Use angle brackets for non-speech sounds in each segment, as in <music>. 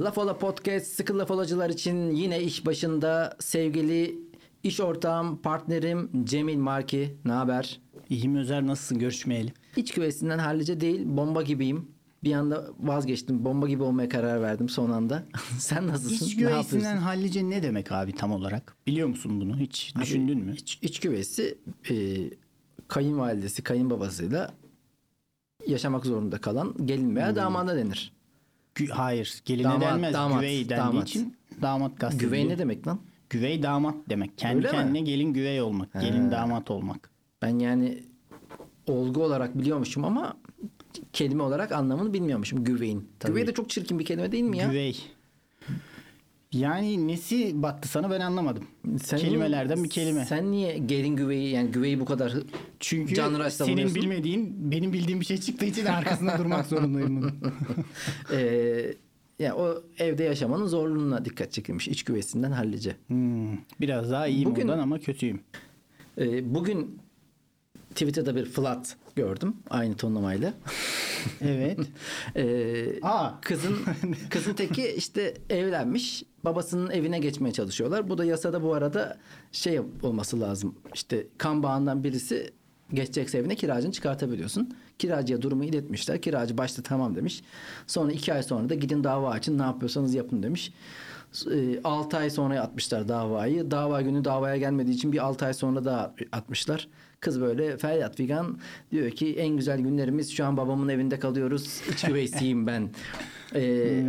Laf Ola Podcast sıkı laf olacılar için yine iş başında sevgili iş ortağım, partnerim Cemil Marki. Ne haber? İyiyim Özer nasılsın görüşmeyeli. İç güvesinden hallice değil bomba gibiyim. Bir anda vazgeçtim. Bomba gibi olmaya karar verdim son anda. <laughs> Sen nasılsın? İç Ne güveysinden hallice ne demek abi tam olarak? Biliyor musun bunu? Hiç düşündün mü? İç, iç güvesi e, kayınvalidesi, kayınbabasıyla yaşamak zorunda kalan gelin veya damada denir. Gü- Hayır geline Damat, denmez. damat, güvey dendiği damat. için damat kastediliyor. Güvey ne demek lan? Güvey damat demek. Kendi Öyle mi? kendine gelin güvey olmak. Gelin damat olmak. Ben yani olgu olarak biliyormuşum ama kelime olarak anlamını bilmiyormuşum güveyin. Güvey de çok çirkin bir kelime değil mi ya? Güvey. Yani nesi battı sana ben anlamadım. Sen Kelimelerden bir kelime. Sen niye gelin güveyi yani güveyi bu kadar Çünkü canhıraş senin bilmediğin benim bildiğim bir şey çıktığı için arkasında durmak <laughs> zorundayım bunun. <laughs> Ee, ya o evde yaşamanın zorluğuna dikkat çekilmiş iç güvesinden hallice. Hmm, biraz daha iyiyim Bugün- ondan ama kötüyüm. Ee, bugün Twitter'da bir flat gördüm aynı tonlamayla. <laughs> Evet. Ee, Aa. kızın <laughs> kızın teki işte evlenmiş. Babasının evine geçmeye çalışıyorlar. Bu da yasada bu arada şey olması lazım. İşte kan bağından birisi geçecekse evine kiracını çıkartabiliyorsun. Kiracıya durumu iletmişler. Kiracı başta tamam demiş. Sonra iki ay sonra da gidin dava açın ne yapıyorsanız yapın demiş. 6 ay sonra atmışlar davayı. Dava günü davaya gelmediği için bir 6 ay sonra da atmışlar. Kız böyle feryat figan diyor ki en güzel günlerimiz şu an babamın evinde kalıyoruz. İç güveysiyim ben. Ee,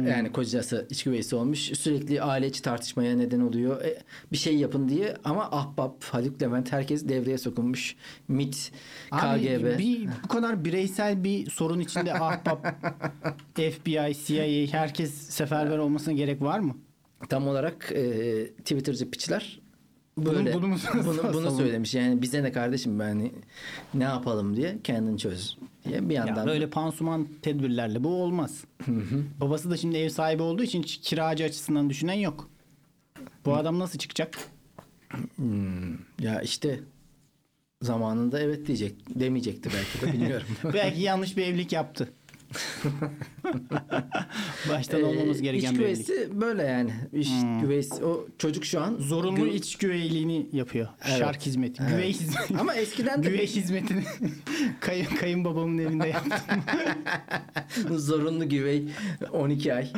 Yani kocası iç güveysi olmuş. Sürekli aile içi tartışmaya neden oluyor. E, bir şey yapın diye ama ahbap, Haluk Levent herkes devreye sokulmuş. MIT, Abi KGB. bir, bu kadar bireysel bir sorun içinde ahbap, <laughs> FBI, CIA herkes seferber olmasına gerek var mı? Tam olarak e, Twitter'cı piçler böyle bunu mu bunu, bunu, <laughs> söylemiş. Yani bize ne kardeşim ben ne yapalım diye kendin çöz diye bir Ya yandan. böyle pansuman tedbirlerle bu olmaz. Babası da şimdi ev sahibi olduğu için hiç kiracı açısından düşünen yok. Bu adam nasıl çıkacak? Ya işte zamanında evet diyecek demeyecekti belki de bilmiyorum. <laughs> Belki yanlış bir evlilik yaptı. <laughs> Baştan olmamız Ee, gereken iç güveysi böyle yani. İç güveysi o çocuk şu an Zorunlu gü- iç güveyliğini yapıyor. Evet. Şark hizmeti. Evet. Güvey hizmeti. Ama eskiden de Güvey hizmetini <laughs> kayın, kayınbabamın evinde yaptım. <laughs> zorunlu güvey 12 ay.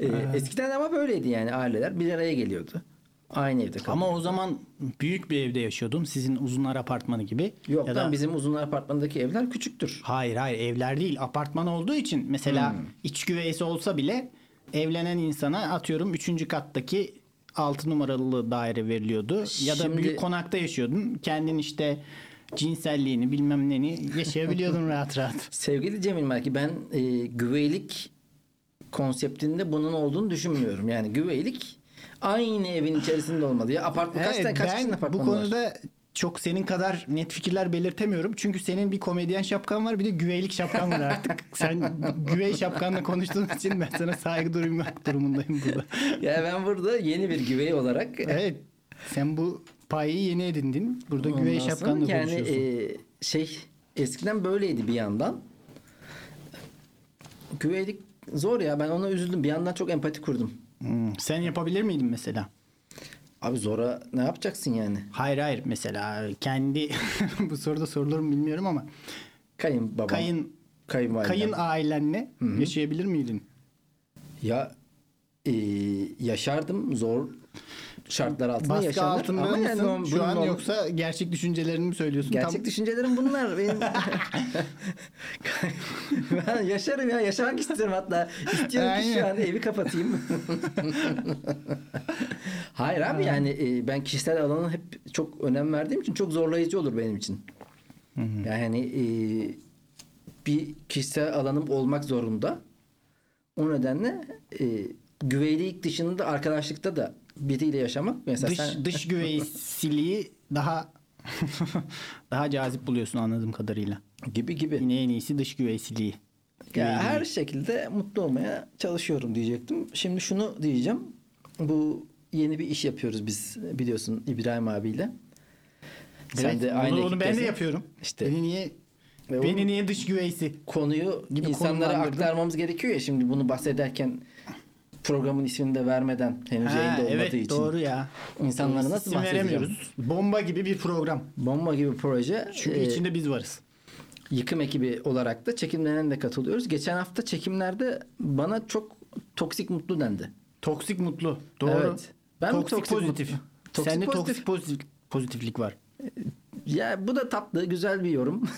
Ee, eskiden ama böyleydi yani aileler bir araya geliyordu. Aynı evde kalıyordu. Ama o zaman büyük bir evde yaşıyordun. Sizin uzunlar apartmanı gibi. Yok Ya da- bizim uzunlar apartmandaki evler küçüktür. Hayır hayır evler değil apartman olduğu için mesela Hmm. iç güveysi olsa bile evlenen insana atıyorum 3. kattaki 6 numaralı daire veriliyordu. Ya da Şimdi- büyük konakta yaşıyordun. Kendin işte cinselliğini bilmem neni yaşayabiliyordun <laughs> rahat rahat. Sevgili Cemil Merki ben e, güveylik konseptinde bunun olduğunu düşünmüyorum. Yani güveylik aynı evin içerisinde olmalı. Ya apartman kaç, tane, kaç ben bu apartmanı var? konuda çok senin kadar net fikirler belirtemiyorum. Çünkü senin bir komedyen şapkan var bir de güveylik şapkan var artık. <laughs> Sen güvey şapkanla konuştuğun için ben sana saygı duymak durumundayım burada. Ya ben burada yeni bir güvey olarak Evet. Sen bu payı yeni edindin. Burada güvey Ondan sonra şapkanla yani konuşuyorsun. e, şey eskiden böyleydi bir yandan. Güveylik zor ya ben ona üzüldüm. Bir yandan çok empati kurdum. Hmm, Sen yapabilir miydin mesela? Abi zora ne yapacaksın yani? Hayır hayır mesela kendi <laughs> bu soruda sorulur mu bilmiyorum ama Kayın babam. kayın kayınvalidem. kayın ailenle yaşayabilir miydin? Ya e, yaşardım zor şartlar altında Baskı yaşanır. altında Ama yani şu an ol- yoksa gerçek düşüncelerini mi söylüyorsun? Gerçek Tam- düşüncelerim bunlar. Benim... <laughs> ben yaşarım ya. Yaşamak istiyorum hatta. İstiyorum ki şu Aynen. an evi kapatayım. <laughs> Hayır abi yani e, ben kişisel alana hep çok önem verdiğim için çok zorlayıcı olur benim için. Yani e, bir kişisel alanım olmak zorunda. O nedenle e, güveylik dışında arkadaşlıkta da biriyle yaşamak mesela dış sen dış güveysiliği daha <laughs> daha cazip buluyorsun anladığım kadarıyla. gibi gibi. Yine en iyisi dış güveysiliği. Ya Güveyliği. her şekilde mutlu olmaya çalışıyorum diyecektim. Şimdi şunu diyeceğim. Bu yeni bir iş yapıyoruz biz biliyorsun İbrahim abiyle. Sen Evet, de onu- aynı onu ben de yapıyorum. İşte Beni niye beni niye dış güveysi? konuyu Gibi insanlara aktarmamız gerekiyor ya şimdi bunu bahsederken programın ismini de vermeden henüz Ha, yayında olmadığı evet için doğru ya. insanlara nasıl İsim bahsedeceğim? veremiyoruz. Bomba gibi bir program. Bomba gibi proje. Çünkü Ee, içinde biz varız. yıkım ekibi olarak da çekimlerine de katılıyoruz. Geçen hafta çekimlerde bana çok toksik mutlu dendi. Toksik mutlu. Doğru. Evet. Ben toksik, toksik pozitif. mutlu? Toksik Sende pozitif. toksik pozitif, pozitiflik var. Ya bu da tatlı, güzel bir yorum. <laughs>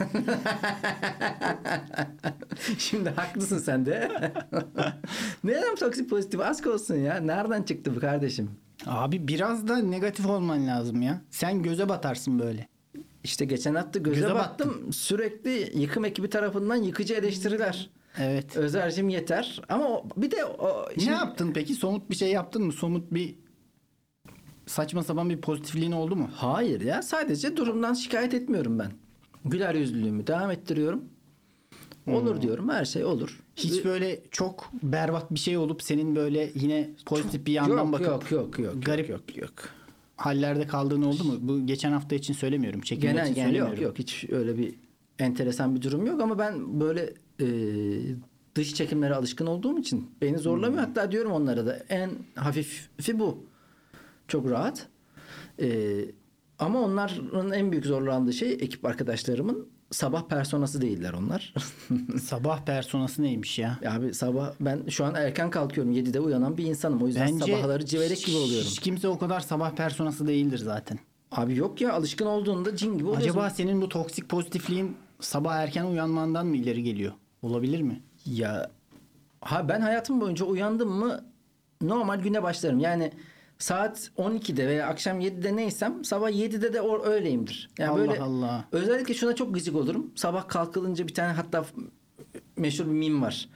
Şimdi haklısın sen de. <laughs> Neden toksik pozitif? Aşk olsun ya. Nereden çıktı bu kardeşim? Abi biraz da negatif olman lazım ya. Sen göze batarsın böyle. İşte geçen hafta göze, Göze battım. Sürekli yıkım ekibi tarafından yıkıcı eleştiriler. Evet. Özercim yeter. Ama o, bir de o, Ne yaptın peki? Somut bir şey yaptın mı? Somut bir saçma sapan bir pozitifliğin oldu mu? Hayır ya sadece durumdan şikayet etmiyorum ben. Güler yüzlülüğümü devam ettiriyorum. Olur diyorum her şey olur. Hmm. Hiç böyle çok berbat bir şey olup senin böyle yine pozitif bir yandan yok, bakıp yok yok yok garip yok yok. hallerde kaldığın oldu mu? Bu geçen hafta için söylemiyorum. Çekimler Genel için genel yok yok hiç öyle bir enteresan bir durum yok ama ben böyle e, dış çekimlere alışkın olduğum için beni zorlamıyor. Hmm. Hatta diyorum onlara da en hafifi bu. Çok rahat. E, ama onların en büyük zorlandığı şey ekip arkadaşlarımın sabah personası değiller onlar. <laughs> Sabah personası neymiş ya? Abi sabah ben şu an erken kalkıyorum. 7'de uyanan bir insanım. O yüzden Bence sabahları civelek gibi oluyorum. Hiç kimse o kadar sabah personası değildir zaten. Abi yok ya alışkın olduğunda cin gibi oluyorsun. Acaba senin bu toksik pozitifliğin sabah erken uyanmandan mı ileri geliyor? Olabilir mi? Ya ha ben hayatım boyunca uyandım mı normal güne başlarım. Yani saat 12'de veya akşam 7'de neysem sabah 7'de de o öyleyimdir. Yani Allah böyle Allah. özellikle şuna çok gıcık olurum. Sabah kalkılınca bir tane hatta meşhur bir mim var.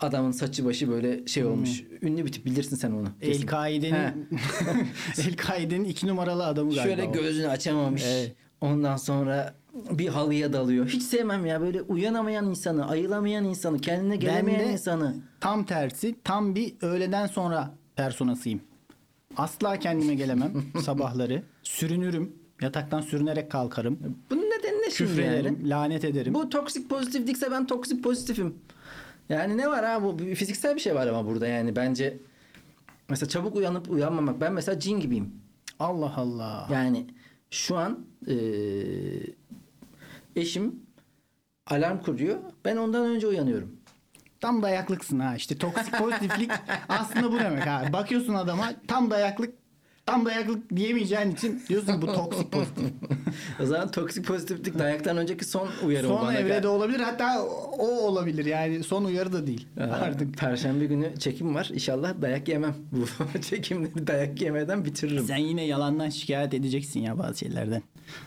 Adamın saçı başı böyle şey olmuş. Ünlü bir tip bilirsin sen onu. El. Kaide'nin <laughs> El Kaide'nin iki numaralı adamı galiba. Şöyle gözünü açamamış. Evet. Ondan sonra bir halıya dalıyor. Hiç sevmem ya böyle uyanamayan insanı, ayılamayan insanı, kendine Ben gelemeyen de insanı. tam tersi tam bir öğleden sonra personasıyım. Asla kendime gelemem <laughs> sabahları. Sürünürüm. Yataktan sürünerek kalkarım. Bunun nedeni ne şimdi Küfrederim, yani? lanet ederim. Bu toksik pozitiflikse ben toksik pozitifim. Yani ne var ha bu fiziksel bir şey var ama burada yani bence mesela çabuk uyanıp uyanmamak. Ben mesela cin gibiyim. Allah Allah. Yani şu an eee, eşim alarm kuruyor. Ben ondan önce uyanıyorum. Tam dayaklıksın ha. İşte toksik pozitiflik aslında bu demek ha. Bakıyorsun adama tam dayaklık tam dayaklık diyemeyeceğin için diyorsun ki bu toksik pozitif. <laughs> O zaman toksik pozitiflik dayaktan önceki son uyarı Son bana. evrede olabilir hatta o olabilir yani son uyarı da değil. Aa, Artık Perşembe günü çekim var. İnşallah dayak yemem. Bu <laughs> çekimleri dayak yemeden bitiririm. sen yine yalandan şikayet edeceksin ya bazı şeylerden.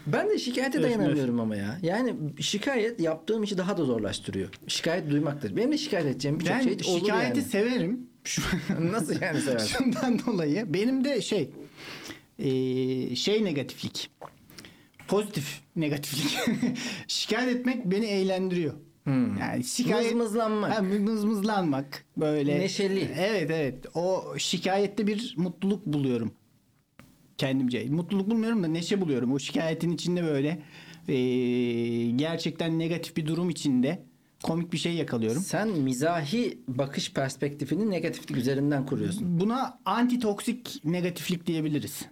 Ben de şikayete dayanamıyorum ama ya. Yani şikayet yaptığım işi daha da zorlaştırıyor. Şikayet duymaktır. Benim de şikayet edeceğim birçok şey olur şikayeti yani. severim. Şu- <laughs> Nasıl yani seversin? Şundan dolayı benim de şey eee, şey negatiflik. Pozitif negatiflik. <laughs> şikayet etmek beni eğlendiriyor. Yani şikayet Mızmızlanmak. Ha, mızmızlanmak böyle. Neşeli. Evet evet. O şikayette bir mutluluk buluyorum. Kendimce. Mutluluk bulmuyorum da neşe buluyorum. O şikayetin içinde böyle eee, gerçekten negatif bir durum içinde komik bir şey yakalıyorum. Sen mizahi bakış perspektifini negatiflik üzerinden kuruyorsun. Buna anti toksik negatiflik diyebiliriz.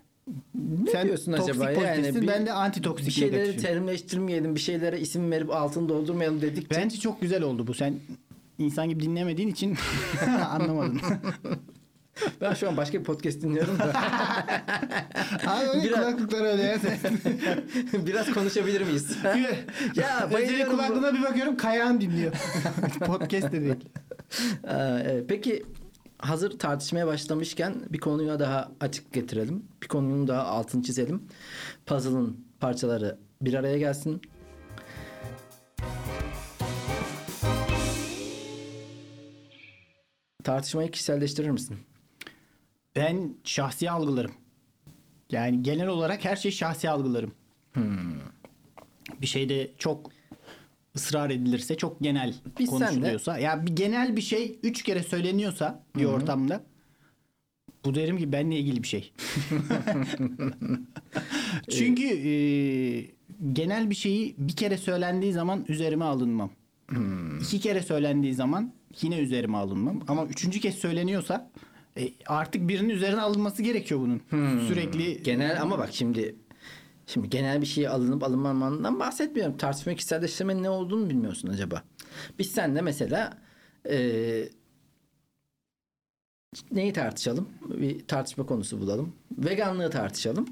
Ne Sen diyorsun acaba? pozitifsin, bir- ben de anti toksik Bir şeyleri negatifim. terimleştirmeyelim, bir şeylere isim verip altını doldurmayalım dedikçe. Bence çok güzel oldu bu. Sen insan gibi dinlemediğin için <laughs> anlamadın. <laughs> <laughs> Ben şu an başka bir podcast dinliyorum da. <laughs> Abi öyle Biraz- kulaklıkları öyle ya. <laughs> Biraz konuşabilir miyiz? ya bayılıyorum. kulaklığına bir bakıyorum Kayağın dinliyor. Podcast de değil. Peki hazır tartışmaya başlamışken bir konuya daha açık getirelim. Bir konunun daha altını çizelim. Puzzle'ın parçaları bir araya gelsin. Tartışmayı kişiselleştirir misin? Ben şahsi algılarım. Yani genel olarak her şey şahsi algılarım. Bir şeyde çok ısrar edilirse çok genel Biz konuşuluyorsa ya bir genel bir şey üç kere söyleniyorsa bir ortamda bu derim ki benle ilgili bir şey. <laughs> <laughs> Çünkü e, genel bir şeyi bir kere söylendiği zaman üzerime alınmam. İki kere söylendiği zaman yine üzerime alınmam. Ama üçüncü kez söyleniyorsa E, artık birinin üzerine alınması gerekiyor bunun. Hmm. Sürekli Genel ama bak şimdi şimdi genel bir şeye alınıp alınmamandan bahsetmiyorum. Tartışma kişiselleştirmenin ne olduğunu bilmiyorsun acaba. Biz seninle mesela eee neyi tartışalım? Bir tartışma konusu bulalım. Veganlığı tartışalım.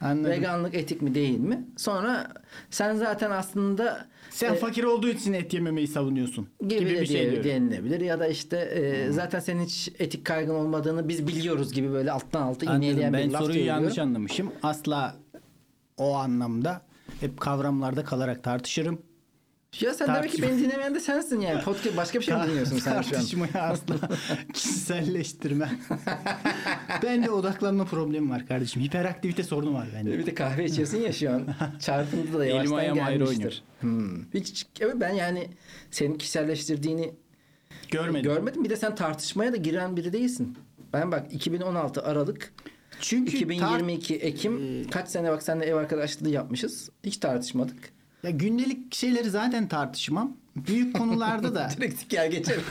Anladım. Veganlık etik mi değil mi? Sonra sen zaten aslında Sen e, fakir olduğu için et yememeyi savunuyorsun. gibi, Gibi, bir şey diyorum. denilebilir ya da işte e, zaten senin hiç etik kaygın olmadığını biz biliyoruz gibi böyle alttan alta Ben bir laf soruyu söylüyorum. yanlış anlamışım. Asla o anlamda hep kavramlarda kalarak tartışırım. Ya sen demek ki Tartışma- beni dinlemeyen de sensin yani. Podcast başka bir şey mi dinliyorsun sen şu an? Tartışmayı asla <laughs> kişiselleştirme. Bende odaklanma problemi var kardeşim. Hiperaktivite sorunu var bende. Bir de kahve içiyorsun ya şu an. <laughs> Çarpıntı da Elim yavaştan ayrı gelmiştir. Hmm. Hiç, evet ben yani senin kişiselleştirdiğini Görmedim. görmedim. Bir de sen tartışmaya da giren biri değilsin. Ben bak 2016 Aralık Çünkü 2022 Ekim kaç sene bak seninle ev arkadaşlığı yapmışız. Hiç tartışmadık. Ya gündelik şeyleri zaten tartışmam. Büyük konularda da <laughs> Direkt siker geçerim.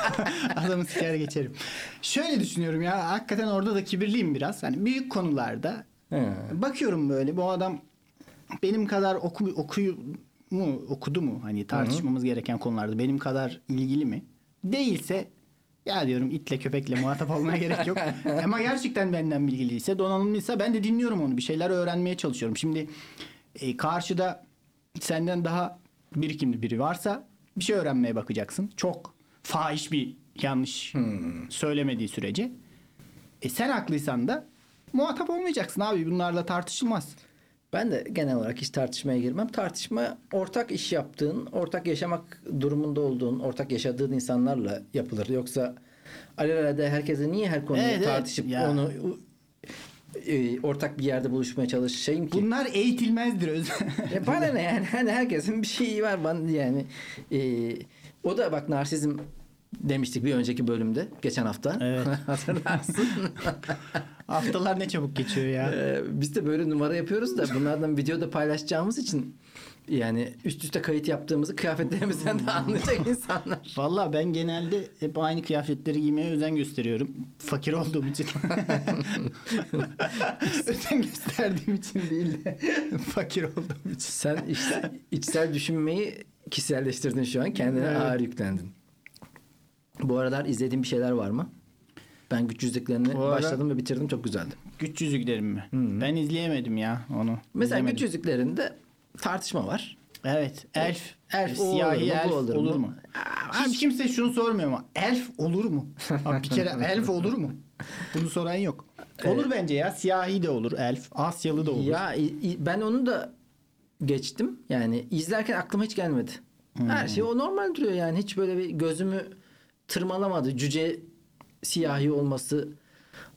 <laughs> adamı siker geçerim. Şöyle düşünüyorum ya hakikaten orada da kibirliyim biraz. Hani büyük konularda He. bakıyorum böyle bu adam benim kadar oku, okuyu mu okudu mu hani tartışmamız gereken konularda benim kadar ilgili mi? Değilse ya diyorum itle köpekle muhatap olmaya gerek yok. <laughs> Ama gerçekten benden bilgiliyse donanımlıysa ben de dinliyorum onu bir şeyler öğrenmeye çalışıyorum. Şimdi e, karşıda senden daha birikimli biri varsa bir şey öğrenmeye bakacaksın. Çok fahiş bir yanlış söylemediği sürece. E sen haklıysan da muhatap olmayacaksın abi. Bunlarla tartışılmaz. Ben de genel olarak hiç tartışmaya girmem. Tartışma ortak iş yaptığın, ortak yaşamak durumunda olduğun, ortak yaşadığın insanlarla yapılır. Yoksa alelade herkese niye her konuyu Evet, evet. tartışıp Ya. onu e, ortak bir yerde buluşmaya çalışayım ki? Bunlar eğitilmezdir öz. E <laughs> bana ne yani? Hani herkesin bir şeyi var bana yani. E, o da bak narsizm demiştik bir önceki bölümde geçen hafta. Evet. <laughs> Hatırlarsın. Haftalar ne çabuk geçiyor ya. Ee, biz de böyle numara yapıyoruz da bunlardan videoda paylaşacağımız için yani üst üste kayıt yaptığımızı kıyafetlerimizden de anlayacak <laughs> insanlar. Valla ben genelde hep aynı kıyafetleri giymeye özen gösteriyorum. Fakir olduğum için. <laughs> özen gösterdiğim için değil de <laughs> fakir olduğum için. Sen iç- içsel düşünmeyi kişiselleştirdin şu an. Kendine Evet. ağır yüklendin. Bu aralar izlediğin bir şeyler var mı? Ben güç yüzüklerini Bu ara- başladım ve bitirdim. Çok güzeldi. Güç yüzüklerim mi? Ben izleyemedim ya onu. Mesela İzlemedim. güç yüzüklerinde tartışma var. Evet. Elf. Elf o siyahi olur mu, elf olur olur, mu? mu? Hiç kimse şunu sormuyor ama elf olur mu? <laughs> Abi bir kere elf olur mu? Bunu soran yok. Olur bence ya. Siyahi de olur elf. Asyalı da olur. Ya ben onu da geçtim. Yani izlerken aklıma hiç gelmedi. Her şey o normal duruyor yani. Hiç böyle bir gözümü tırmalamadı. Cüce siyahi olması.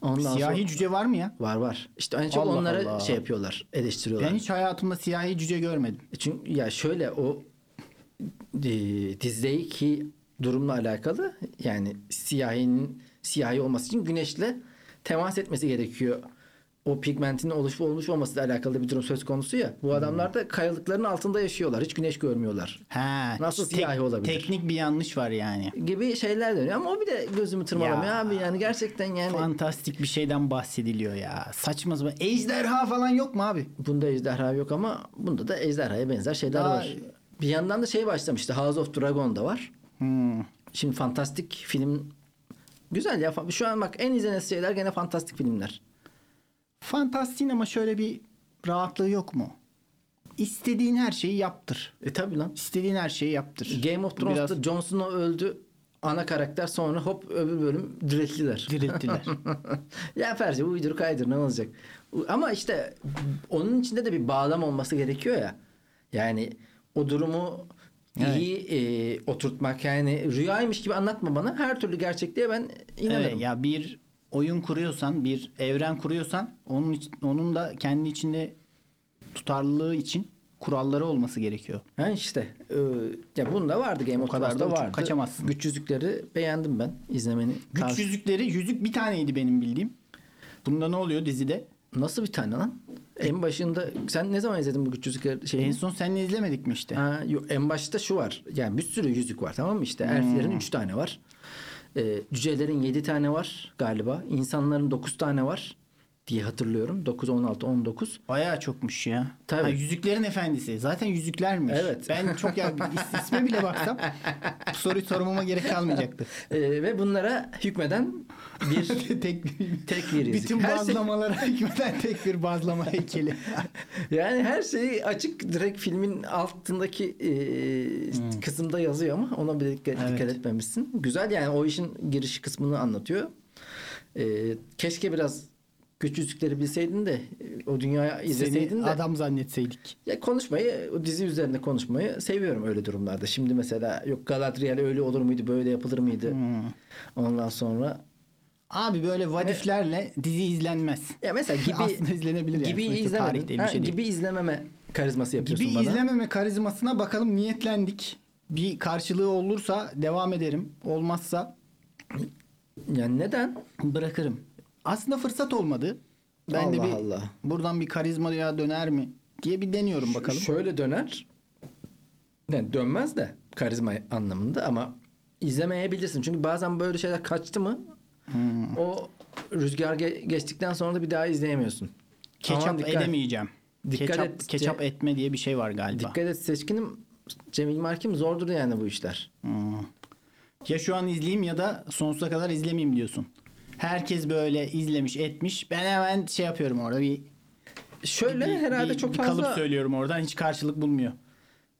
Ondan siyahi sonra... cüce var mı ya? Var var. İşte en çok Allah onlara Allah. şey yapıyorlar. Eleştiriyorlar. Ben hiç hayatımda siyahi cüce görmedim. Çünkü ya şöyle o e, dizdeki durumla alakalı yani siyahinin siyahi olması için güneşle temas etmesi gerekiyor. O pigmentin oluşup olmuş olmasıyla alakalı bir durum söz konusu ya. Bu adamlar da kayalıkların altında yaşıyorlar. Hiç güneş görmüyorlar. Ha, Nasıl tek- siyahi olabilir? Teknik bir yanlış var yani. Gibi şeyler dönüyor ama o bir de gözümü tırmalamıyor Ya. abi yani gerçekten yani Fantastik bir şeyden bahsediliyor ya. Saçma sapan. Ejderha falan yok mu abi? bunda ejderha yok ama bunda da ejderhaya benzer şeyler Aa. var. Bir yandan da şey başlamıştı. House of Dragon da var. Hmm. Şimdi fantastik film güzel ya. Şu an bak en izlenen şeyler gene fantastik filmler. Fantastiğin ama şöyle bir rahatlığı yok mu? İstediğin her şeyi yaptır. E tabi lan. İstediğin her şeyi yaptır. Game of Bu biraz Thrones'ta Jon Snow öldü. Ana karakter sonra hop öbür bölüm dirilttiler. dirilttiler. <laughs> ya Ferci uydur kaydır ne olacak? Ama işte onun içinde de bir bağlam olması gerekiyor ya. Yani o durumu Evet. iyi e, oturtmak yani rüyaymış gibi anlatma bana. Her türlü gerçekliğe ben inanırım. evet, ya bir oyun kuruyorsan, bir evren kuruyorsan onun için, onun da kendi içinde tutarlılığı için kuralları olması gerekiyor. Ha işte. e, ya bunda vardı Game of kadar da vardı. kaçamazsın. Güç yüzükleri beğendim ben izlemeni. Güç Tavs- yüzükleri, yüzük bir taneydi benim bildiğim. Bunda ne oluyor dizide? Nasıl bir tane lan? En başında sen ne zaman izledin bu güç yüzükleri şeyini? En son seninle izlemedik mi işte? Ha, yok, en başta şu var. Yani bir sürü yüzük var tamam mı? İşte elflerin üç tane var. E, cücelerin 7 tane var galiba. İnsanların 9 tane var diye hatırlıyorum. 9, 16, 19. Bayağı çokmuş ya. Tabii. Ha, Yüzüklerin Efendisi. Zaten yüzüklermiş. Evet. Ben çok ya <laughs> is- isme bile baksam bu soruyu sormama gerek kalmayacaktı. E, ve bunlara hükmeden bir <laughs> tek, tek bir yüzük. bütün Her şey- bazlamalara hükmeden tek bir bazlama heykeli. <laughs> Yani her şey açık direkt filmin altındaki e, kısımda yazıyor ama ona bir dikkat, Evet. dikkat etmemişsin. Güzel yani o işin giriş kısmını anlatıyor. E, keşke biraz güç yüzükleri bilseydin de e, o dünyaya izleseydin Seni de. adam zannetseydik. Ya konuşmayı, o dizi üzerinde konuşmayı seviyorum öyle durumlarda. Şimdi mesela yok Galadriel öyle olur muydu, böyle yapılır mıydı? Hmm. Ondan sonra Abi böyle vadiflerle dizi izlenmez. ya mesela <laughs> gibi Aslında izlenebilir yani. gibi diye bir ha, şey değil. gibi izlememe karizması yapıyorsun Gibi bana. izlememe karizmasına bakalım niyetlendik. Bir karşılığı olursa devam ederim. Olmazsa Yani neden? bırakırım. Aslında fırsat olmadı. Ben de Allah bir Allah. buradan bir karizmaya döner mi diye bir deniyorum bakalım. Şöyle döner. Yani dönmez de karizma anlamında ama izlemeyebilirsin. Çünkü bazen böyle şeyler kaçtı mı Hmm. o rüzgar ge- geçtikten sonra da bir daha izleyemiyorsun. Ketçap dikkat. edemeyeceğim. Dikkat ketçap, et. ketçap etme diye bir şey var galiba. Dikkat et seçkinim Cemil Markim zordur yani bu işler. Hmm. Ya şu an izleyeyim ya da sonsuza kadar izlemeyeyim diyorsun. Herkes böyle izlemiş etmiş. Ben hemen şey yapıyorum orada bir, Şöyle bir- herhalde bir- çok bir fazla kalıp söylüyorum oradan hiç karşılık bulmuyor.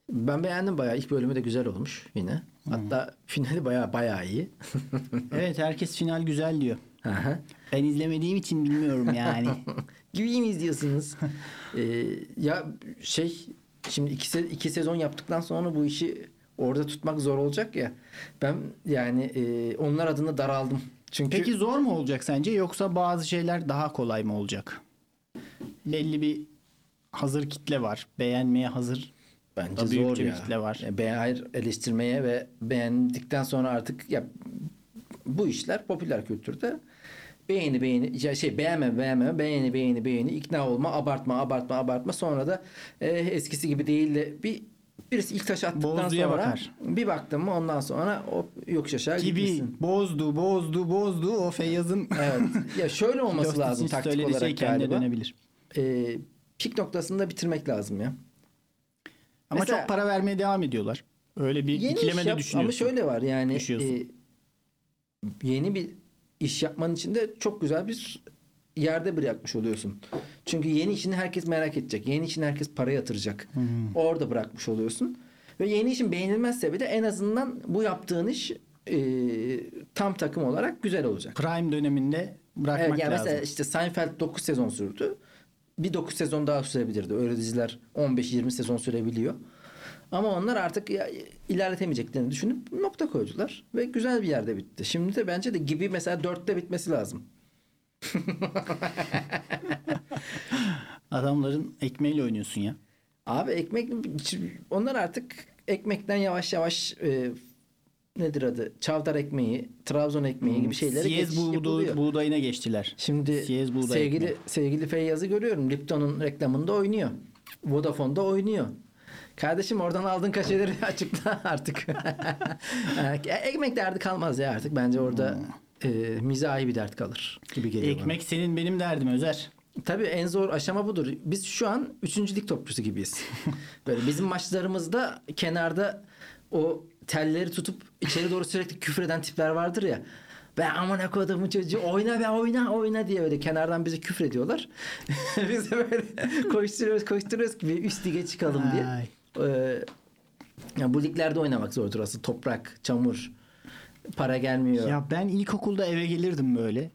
ben beğendim bayağı. İlk bölümü de güzel olmuş yine. Hatta finali bayağı bayağı iyi. <laughs> Evet herkes final güzel diyor. Aha. Ben izlemediğim için bilmiyorum yani. <laughs> Gibi mi izliyorsunuz? <laughs> Ee, ya şey şimdi iki, se- iki sezon yaptıktan sonra bu işi orada tutmak zor olacak ya. Ben yani e, onlar adına daraldım. Çünkü Peki zor mu olacak sence yoksa bazı şeyler daha kolay mı olacak? Belli bir hazır kitle var. Beğenmeye hazır. bence da zor ya. kitle var. Beğen- hayır, eleştirmeye ve beğendikten sonra artık ya bu işler popüler kültürde beğeni beğeni şey beğenme beğenme beğeni beğeni beğeni ikna olma abartma abartma abartma sonra da e, eskisi gibi değil de bir birisi ilk taş attıktan Bozduya sonra bakar. bir baktım mı ondan sonra o yokuş aşağı Gibi gitmişsin. bozdu bozdu bozdu o Feyyaz'ın Evet. <laughs> Ya şöyle olması lazım taktik söylediği olarak şey kendine galiba. dönebilir. E, pik noktasında bitirmek lazım ya. Ama Mesela- çok para vermeye devam ediyorlar. Öyle bir ikileme de düşünüyorsun. Ama şöyle var yani e, yeni bir iş yapman için de çok güzel bir yerde bırakmış oluyorsun. Çünkü yeni işini herkes merak edecek. Yeni işini herkes para yatıracak. Orada bırakmış oluyorsun. Ve yeni işin beğenilmezse bile en azından bu yaptığın iş e, tam takım olarak güzel olacak. Prime döneminde bırakmak Evet, yani lazım. mesela işte Seinfeld 9 sezon sürdü. Bir 9 sezon daha sürebilirdi. Öyle diziler 15-20 sezon sürebiliyor. Ama onlar artık ilerletemeyeceklerini düşünüp nokta koydular. Ve güzel bir yerde bitti. Şimdi de bence de gibi mesela 4'te bitmesi lazım. <laughs> Adamların ekmeğiyle oynuyorsun ya. Abi ekmek onlar artık ekmekten yavaş yavaş e, nedir adı? Çavdar ekmeği, Trabzon ekmeği gibi şeylere Siyez yapılıyor. buğdayına geçtiler. Şimdi Siyez buğday sevgili ekmeği. sevgili Feyyaz'ı görüyorum. Lipton'un reklamında oynuyor. Vodafone'da oynuyor. Kardeşim oradan aldığın kaşeleri <laughs> açıkla artık. <laughs> E, Ekmek derdi kalmaz ya artık. Bence orada e, mizahi bir dert kalır gibi geliyor bana. Ekmek senin benim derdim Özer. Tabii en zor aşama budur. Biz şu an 3. lig topçusu gibiyiz. <laughs> Böyle bizim maçlarımızda kenarda o telleri tutup içeri doğru sürekli küfreden tipler vardır ya. Be amına kodumun çocuğu oyna be oyna oyna diye böyle kenardan bize küfür ediyorlar. <laughs> Biz de böyle koşturuyoruz koşturuyoruz ki üst lige çıkalım diye. Ay. Ee, ya bu liglerde oynamak zordur aslında. Toprak, çamur, para gelmiyor. Ya ben ilkokulda eve gelirdim böyle.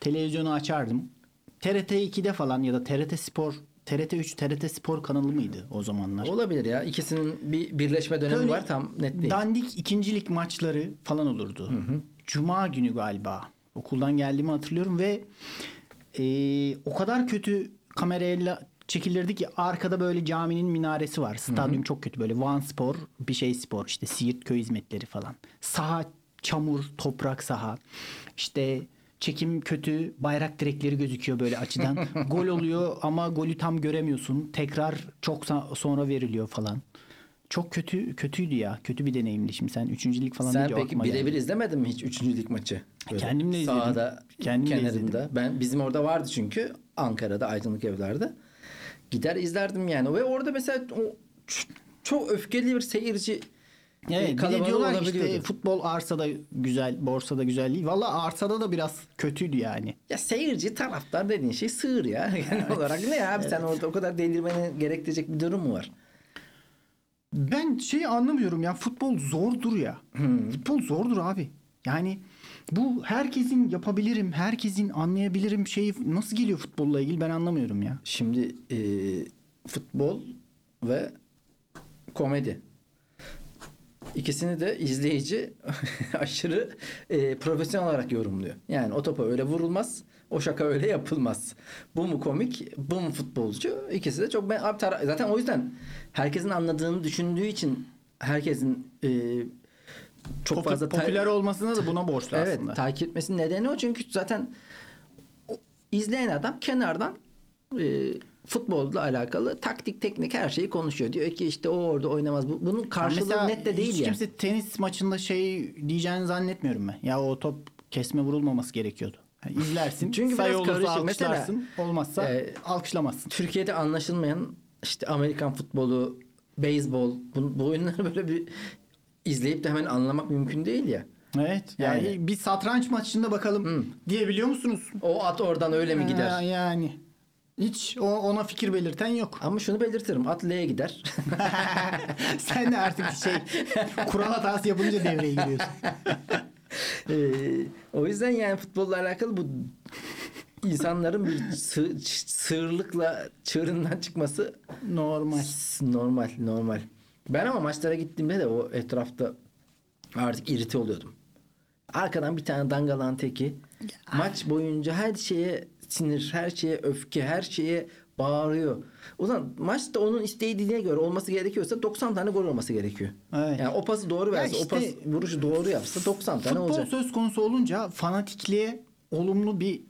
Televizyonu açardım. TRT 2'de falan ya da TRT Spor, TRT 3, TRT Spor kanalı mıydı o zamanlar? Olabilir ya. İkisinin bir birleşme dönemi Böyle var tam net değil. Dandik ikincilik maçları falan olurdu. Cuma günü galiba. Okuldan geldiğimi hatırlıyorum ve e, o kadar kötü kamerayla çekilirdi ki arkada böyle caminin minaresi var. Stadyum çok kötü böyle Van Spor, bir şey spor işte Siirt köy hizmetleri falan. Saha çamur, toprak saha. İşte çekim kötü, bayrak direkleri gözüküyor böyle açıdan. <laughs> Gol oluyor ama golü tam göremiyorsun. Tekrar çok sonra veriliyor falan. çok kötü kötüydü ya. Kötü bir deneyimdi. Şimdi sen üçüncülük falan Sen peki birebir izlemedin mi hiç üçüncülük maçı? Böyle Kendim de izledim. Sahada Kendim de kenarında. Ben bizim orada vardı çünkü Ankara'da Aydınlık Evler'de. Gider izlerdim yani ve orada mesela o çok öfkeli bir seyirci Evet, bir de diyorlar işte futbol arsada güzel, borsada güzel değil. Valla arsada da biraz kötüydü yani. Ya seyirci taraftar dediğin şey sığır ya. <laughs> Genel olarak ne abi sen orada o kadar delirmeni gerektirecek bir durum mu var? Ben şeyi anlamıyorum ya futbol zordur ya. Futbol zordur abi. Yani bu herkesin yapabilirim, herkesin anlayabilirim şeyi nasıl geliyor futbolla ilgili ben anlamıyorum ya. Şimdi e, futbol ve komedi. İkisini de izleyici <laughs> aşırı e, profesyonel olarak yorumluyor. Yani o topa öyle vurulmaz, o şaka öyle yapılmaz. Bu mu komik, bu mu futbolcu? İkisi de çok ben abi tara- zaten o yüzden herkesin anladığını düşündüğü için herkesin e, çok Popu- fazla popüler olmasına da buna borçlu Evet aslında. takip etmesinin nedeni o çünkü zaten o izleyen adam kenardan e, futbolla alakalı taktik teknik her şeyi konuşuyor. Diyor ki işte o orada oynamaz. Bu- Bunun karşılığı Mesela net de değil hiç ya. kimse tenis maçında şey diyeceğini zannetmiyorum ben. Ya o top kesme vurulmaması gerekiyordu. Yani izlersin. <laughs> Çünkü sayı biraz olursa. Mesela, olmazsa e, alkışlamazsın. Türkiye'de anlaşılmayan işte Amerikan futbolu, beyzbol bu, bu oyunları <laughs> böyle bir izleyip de hemen anlamak mümkün değil ya. Evet. Yani, Yani- bir satranç maçında bakalım diyebiliyor musunuz? O at oradan öyle mi gider? Ha, yani. Hiç o, ona fikir belirten yok. Ama şunu belirtirim. At L'ye gider. <laughs> Sen de artık şey kural hatası yapınca devreye giriyorsun. Ee, o yüzden yani futbolla alakalı bu insanların bir sığ, sığırlıkla çığırından çıkması Normal. normal normal. Ben ama maçlara gittiğimde de o etrafta artık irite oluyordum. Arkadan bir tane dangalan teki maç boyunca her şeye sinir, her şeye öfke, her şeye bağırıyor. O zaman maçta onun istediğine göre olması gerekiyorsa 90 tane gol olması gerekiyor. Evet. Yani o pası doğru verse, işte- o pas vuruşu doğru yapsa 90 tane Futbol olacak. söz konusu olunca fanatikliğe olumlu bir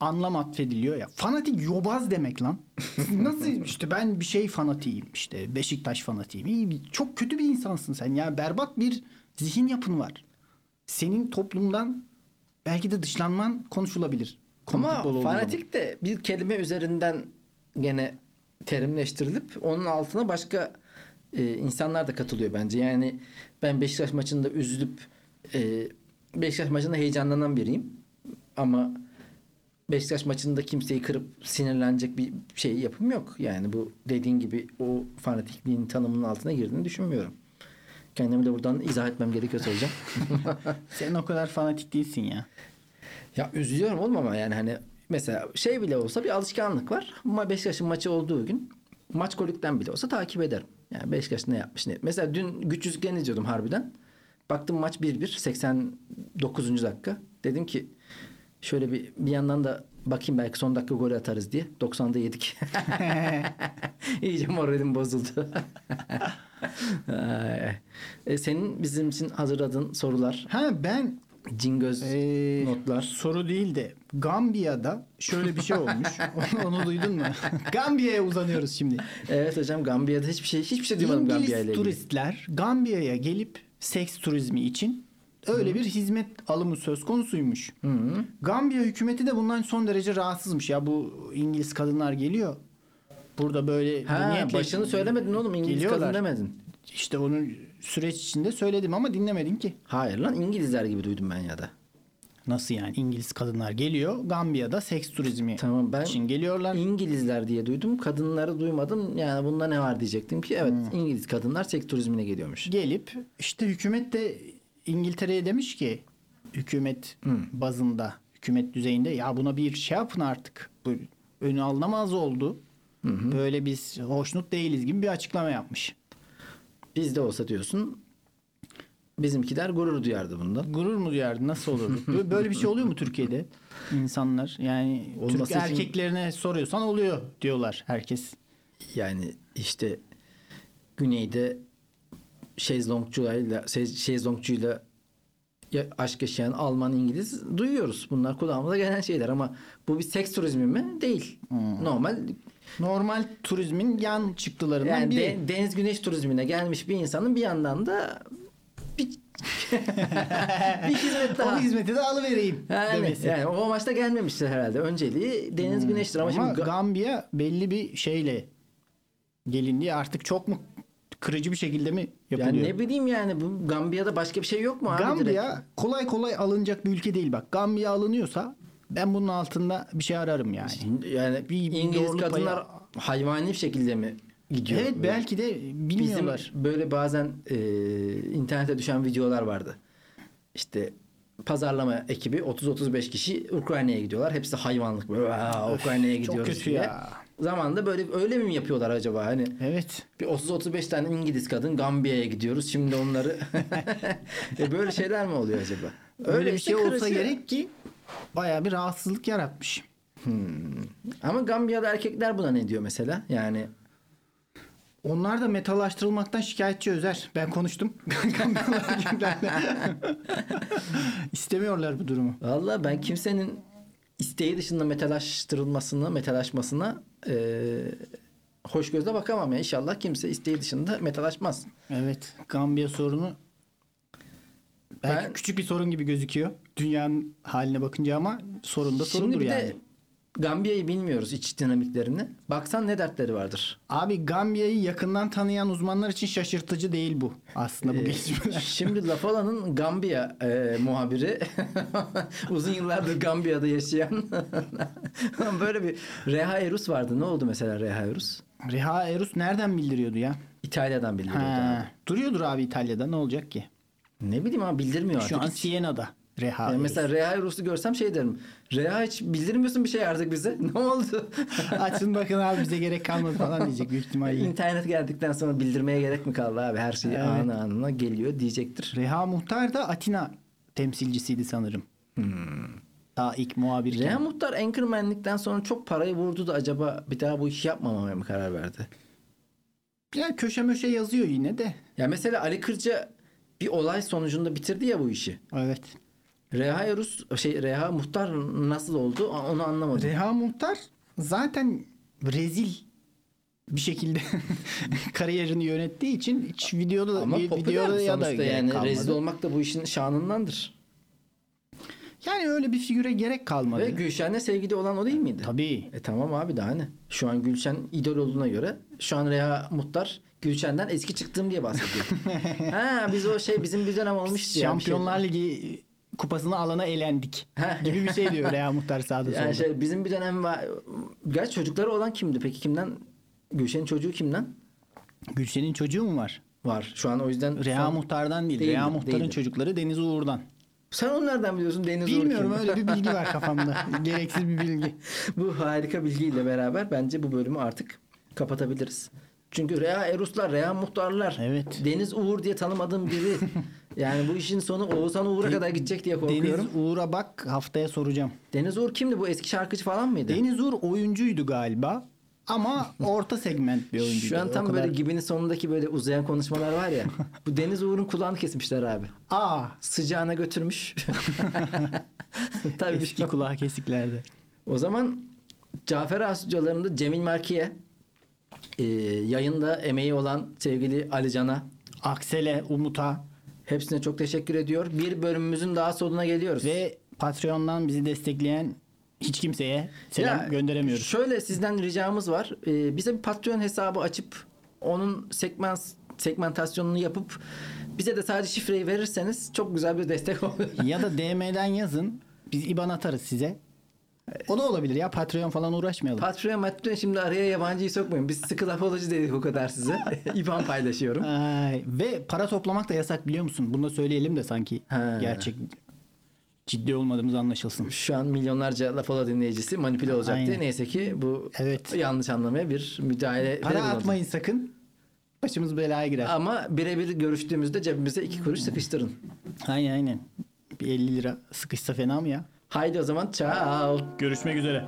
anlam atfediliyor ya. Fanatik yobaz demek lan. <laughs> Nasıl işte ben bir şey fanatiyim işte Beşiktaş fanatiyim. İyi çok kötü bir insansın sen ya. Berbat bir zihin yapın var. Senin toplumdan belki de dışlanman konuşulabilir. Ama fanatik de bir kelime üzerinden gene terimleştirilip onun altına başka e, insanlar da katılıyor bence. Yani ben Beşiktaş maçında üzülüp e, Beşiktaş maçında heyecanlanan biriyim. Ama Beşiktaş maçında kimseyi kırıp sinirlenecek bir şey yapım yok. Yani bu dediğin gibi o fanatikliğin tanımının altına girdiğini düşünmüyorum. Kendimi de buradan izah etmem gerekiyorsa hocam. <laughs> Sen o kadar fanatik değilsin ya. Ya üzülüyorum oğlum ama yani hani mesela şey bile olsa bir alışkanlık var. Ama Beşiktaş'ın maçı olduğu gün maç golükten bile olsa takip ederim. Yani Beşiktaş ne yapmış ne. Mesela dün güçsüzlüklerini izliyordum harbiden. Baktım maç 1-1 89. dakika. Dedim ki şöyle bir bir yandan da bakayım belki son dakika gol atarız diye. 90'da yedik. <laughs> <laughs> İyice moralim bozuldu. <laughs> E, senin bizim için hazırladığın sorular, Ha ben cingöz Ee, notlar. Soru değil de Gambiya'da şöyle bir şey olmuş. onu, <laughs> onu duydun mu? <laughs> Gambiya'ya uzanıyoruz şimdi. Evet hocam Gambiya'da hiçbir şey hiçbir şey duymadım Gambiya ile İngiliz ilgili. turistler Gambiya'ya gelip seks turizmi için öyle bir hizmet alımı söz konusuymuş. Gambiya hükümeti de bundan son derece rahatsızmış. Ya bu İngiliz kadınlar geliyor. Burada böyle Ha, başını söylemedin oğlum İngiliz geliyorlar. kadın demedin. İşte onu süreç içinde söyledim ama dinlemedin ki. Hayır lan İngilizler gibi duydum ben ya da. Nasıl yani İngiliz kadınlar geliyor Gambiya'da seks turizmi Tamam ben için geliyorlar. İngilizler diye duydum. Kadınları duymadım. Yani bunda ne var diyecektim ki evet Hmm. İngiliz kadınlar seks turizmine geliyormuş. gelip işte hükümet de İngiltere'ye demiş ki hükümet bazında hükümet düzeyinde ya buna bir şey yapın artık. Bu önü alınamaz oldu. Böyle biz hoşnut değiliz gibi bir açıklama yapmış. Bizde olsa diyorsun bizimkiler gurur duyardı bundan. Gurur mu duyardı? Nasıl olurdu? <laughs> Bö- Böyle bir şey oluyor mu Türkiye'de? İnsanlar yani Olması Türk için- erkeklerine soruyorsan oluyor diyorlar herkes. Yani işte güneyde şezlongçuyla şez- şezlongçuyla ya- aşk yaşayan Alman İngiliz duyuyoruz. Bunlar kulağımıza gelen şeyler ama bu bir seks turizmi mi? Değil. Normal Normal turizmin yan çıktılarından Yani biri. de- deniz güneş turizmine gelmiş bir insanın bir yandan da bir, <laughs> bir hizmet daha. O hizmeti de alıvereyim Yani, demesi. yani o amaçla gelmemiştir herhalde. Önceliği deniz güneştir ama, Ama şimdi Ga- Gambiya belli bir şeyle gelindiği artık çok mu kırıcı bir şekilde mi yapılıyor? yani ne bileyim yani bu Gambiya'da başka bir şey yok mu abi? direkt? Gambiya kolay kolay alınacak bir ülke değil bak. Gambiya alınıyorsa ben bunun altında bir şey ararım yani. yani Bir- bir İngiliz kadınlar hayvani bir şekilde mi gidiyor? Evet Böyle? belki de bilmiyorlar. Bizim böyle bazen e, internete düşen videolar vardı. İşte pazarlama ekibi 30-35 kişi Ukrayna'ya gidiyorlar. Hepsi hayvanlık böyle "Aa, Ukrayna'ya çok gidiyoruz kötü diye. ya. Zamanında böyle öyle mi yapıyorlar acaba? Hani Evet. bir 30-35 tane İngiliz kadın Gambiya'ya gidiyoruz. Şimdi onları <laughs> <laughs> e böyle şeyler mi oluyor acaba? Öyle bir işte şey olsa gerek ki bayağı bir rahatsızlık yaratmış. Ama Gambiya'da erkekler buna ne diyor mesela? Yani Onlar da metalaştırılmaktan şikayetçi Özer. Ben konuştum. <laughs> <laughs> İstemiyorlar bu durumu. Valla ben kimsenin isteği dışında metalaştırılmasına, metalaşmasına e, hoş gözle bakamam ya. İnşallah kimse isteği dışında metalaşmaz. Evet. Gambiya sorunu belki Ben- küçük bir sorun gibi gözüküyor. Dünyanın haline bakınca ama sorun da sorundur Şimdi yani. de Gambiya'yı bilmiyoruz iç dinamiklerini. Baksan ne dertleri vardır. Abi Gambiya'yı yakından tanıyan uzmanlar için şaşırtıcı değil bu. Aslında bu Ee, gelişmeler. <laughs> Şimdi Lafala'nın Gambiya e, muhabiri <laughs> uzun yıllardır Gambiya'da yaşayan <laughs> böyle bir Reha Erus vardı. Ne oldu mesela Reha Erus? Reha Erus nereden bildiriyordu ya? İtalya'dan bildiriyordu Ha, abi. duruyordur abi İtalya'da ne olacak ki? Ne bileyim ama bildirmiyor Şu artık. an hiç. Siena'da Reha Yani Erus. mesela Reha Erus'u görsem şey derim. Reha hiç bildirmiyorsun bir şey artık bize. <laughs> Ne oldu? <laughs> Açın bakın abi bize gerek kalmadı falan diyecek büyük ihtimalle. İnternet geldikten sonra bildirmeye gerek mi kaldı abi? Her şey Evet. anı anına geliyor diyecektir. Reha Muhtar da Atina temsilcisiydi sanırım. Daha ilk muhabirken. Reha Muhtar Anchorman'likten sonra çok parayı vurdu da acaba bir daha bu işi yapmamaya mı karar verdi? Ya köşe möşe yazıyor yine de. Ya mesela Ali Kırca bir olay sonucunda bitirdi ya bu işi. Evet. Reha Erus şey Reha Muhtar nasıl oldu onu anlamadım. Reha Muhtar zaten rezil bir şekilde <laughs> kariyerini yönettiği için hiç videoda Ama bir videoda ya da yani kalmadı. rezil olmak da bu işin şanındandır. Yani öyle bir figüre gerek kalmadı. Ve Gülşen'le sevgili olan o değil miydi? Tabii. E tamam abi daha ne? Şu an Gülşen idol olduğuna göre şu an Reha Muhtar Gülşen'den eski çıktım diye bahsediyor. <laughs> ha biz o şey bizim bir dönem olmuştu ya. şey. Şampiyonlar Ligi kupasını alana elendik Ha. gibi bir şey diyor Reha Muhtar sağda solda. Yani şey bizim bir dönem var. Gerçi çocukları olan kimdi peki kimden? Gülşen'in çocuğu kimden? Gülşen'in çocuğu mu var? Var. Şu an o yüzden Reha son- Muhtar'dan değil. Değildi, Reha Muhtar'ın değildi. çocukları Deniz Uğur'dan. Sen onu nereden biliyorsun Deniz Bilmiyorum öyle bir bilgi var <laughs> kafamda. Gereksiz bir bilgi. bu harika bilgiyle beraber bence bu bölümü artık kapatabiliriz. Çünkü Reha Eruslar, Reha Muhtarlar, Evet. Deniz Uğur diye tanımadığım biri. <laughs> yani bu işin sonu Oğuzhan Uğur'a kadar gidecek diye korkuyorum. Deniz Uğur'a bak haftaya soracağım. Deniz Uğur kimdi? Bu eski şarkıcı falan mıydı? Deniz Uğur oyuncuydu galiba. Ama <laughs> orta segment bir oyuncuydu. Şu an O tam kadar- böyle gibinin sonundaki böyle uzayan konuşmalar var ya. <laughs> bu Deniz Uğur'un kulağını kesmişler abi. Aa Sıcağına götürmüş. Tabii eski kulağı kesiklerde. O zaman Cafer Ağa stüdyolarında Cemil Markiye e, yayında emeği olan sevgili Ali Can'a Aksel'e, Umut'a hepsine çok teşekkür ediyor. Bir bölümümüzün daha sonuna geliyoruz. ve Patreon'dan bizi destekleyen hiç kimseye selam Ya, gönderemiyoruz. Şöyle sizden ricamız var. E, bize bir Patreon hesabı açıp onun segment segmentasyonunu yapıp bize de sadece şifreyi verirseniz çok güzel bir destek olur. ya da DM'den yazın. Biz IBAN atarız size. O da olabilir ya. Patreon falan uğraşmayalım. Patreon, Patreon şimdi araya yabancıyı sokmayın. Biz sıkı lafoloji dedik o kadar size. <laughs> <laughs> İban paylaşıyorum. Ay, ve para toplamak da yasak biliyor musun? Bunu da söyleyelim de sanki Ha. gerçek ciddi olmadığımız anlaşılsın. Şu an milyonlarca Lafala dinleyicisi manipüle olacaktı. Aynen. Neyse ki bu Evet. yanlış anlamaya bir müdahale Para atmayın sakın. Başımız belaya girer. Ama birebir görüştüğümüzde cebimize iki kuruş sıkıştırın. Aynen aynen. Bir 50 lira sıkışsa fena mı ya? Haydi o zaman ciao. Görüşmek üzere.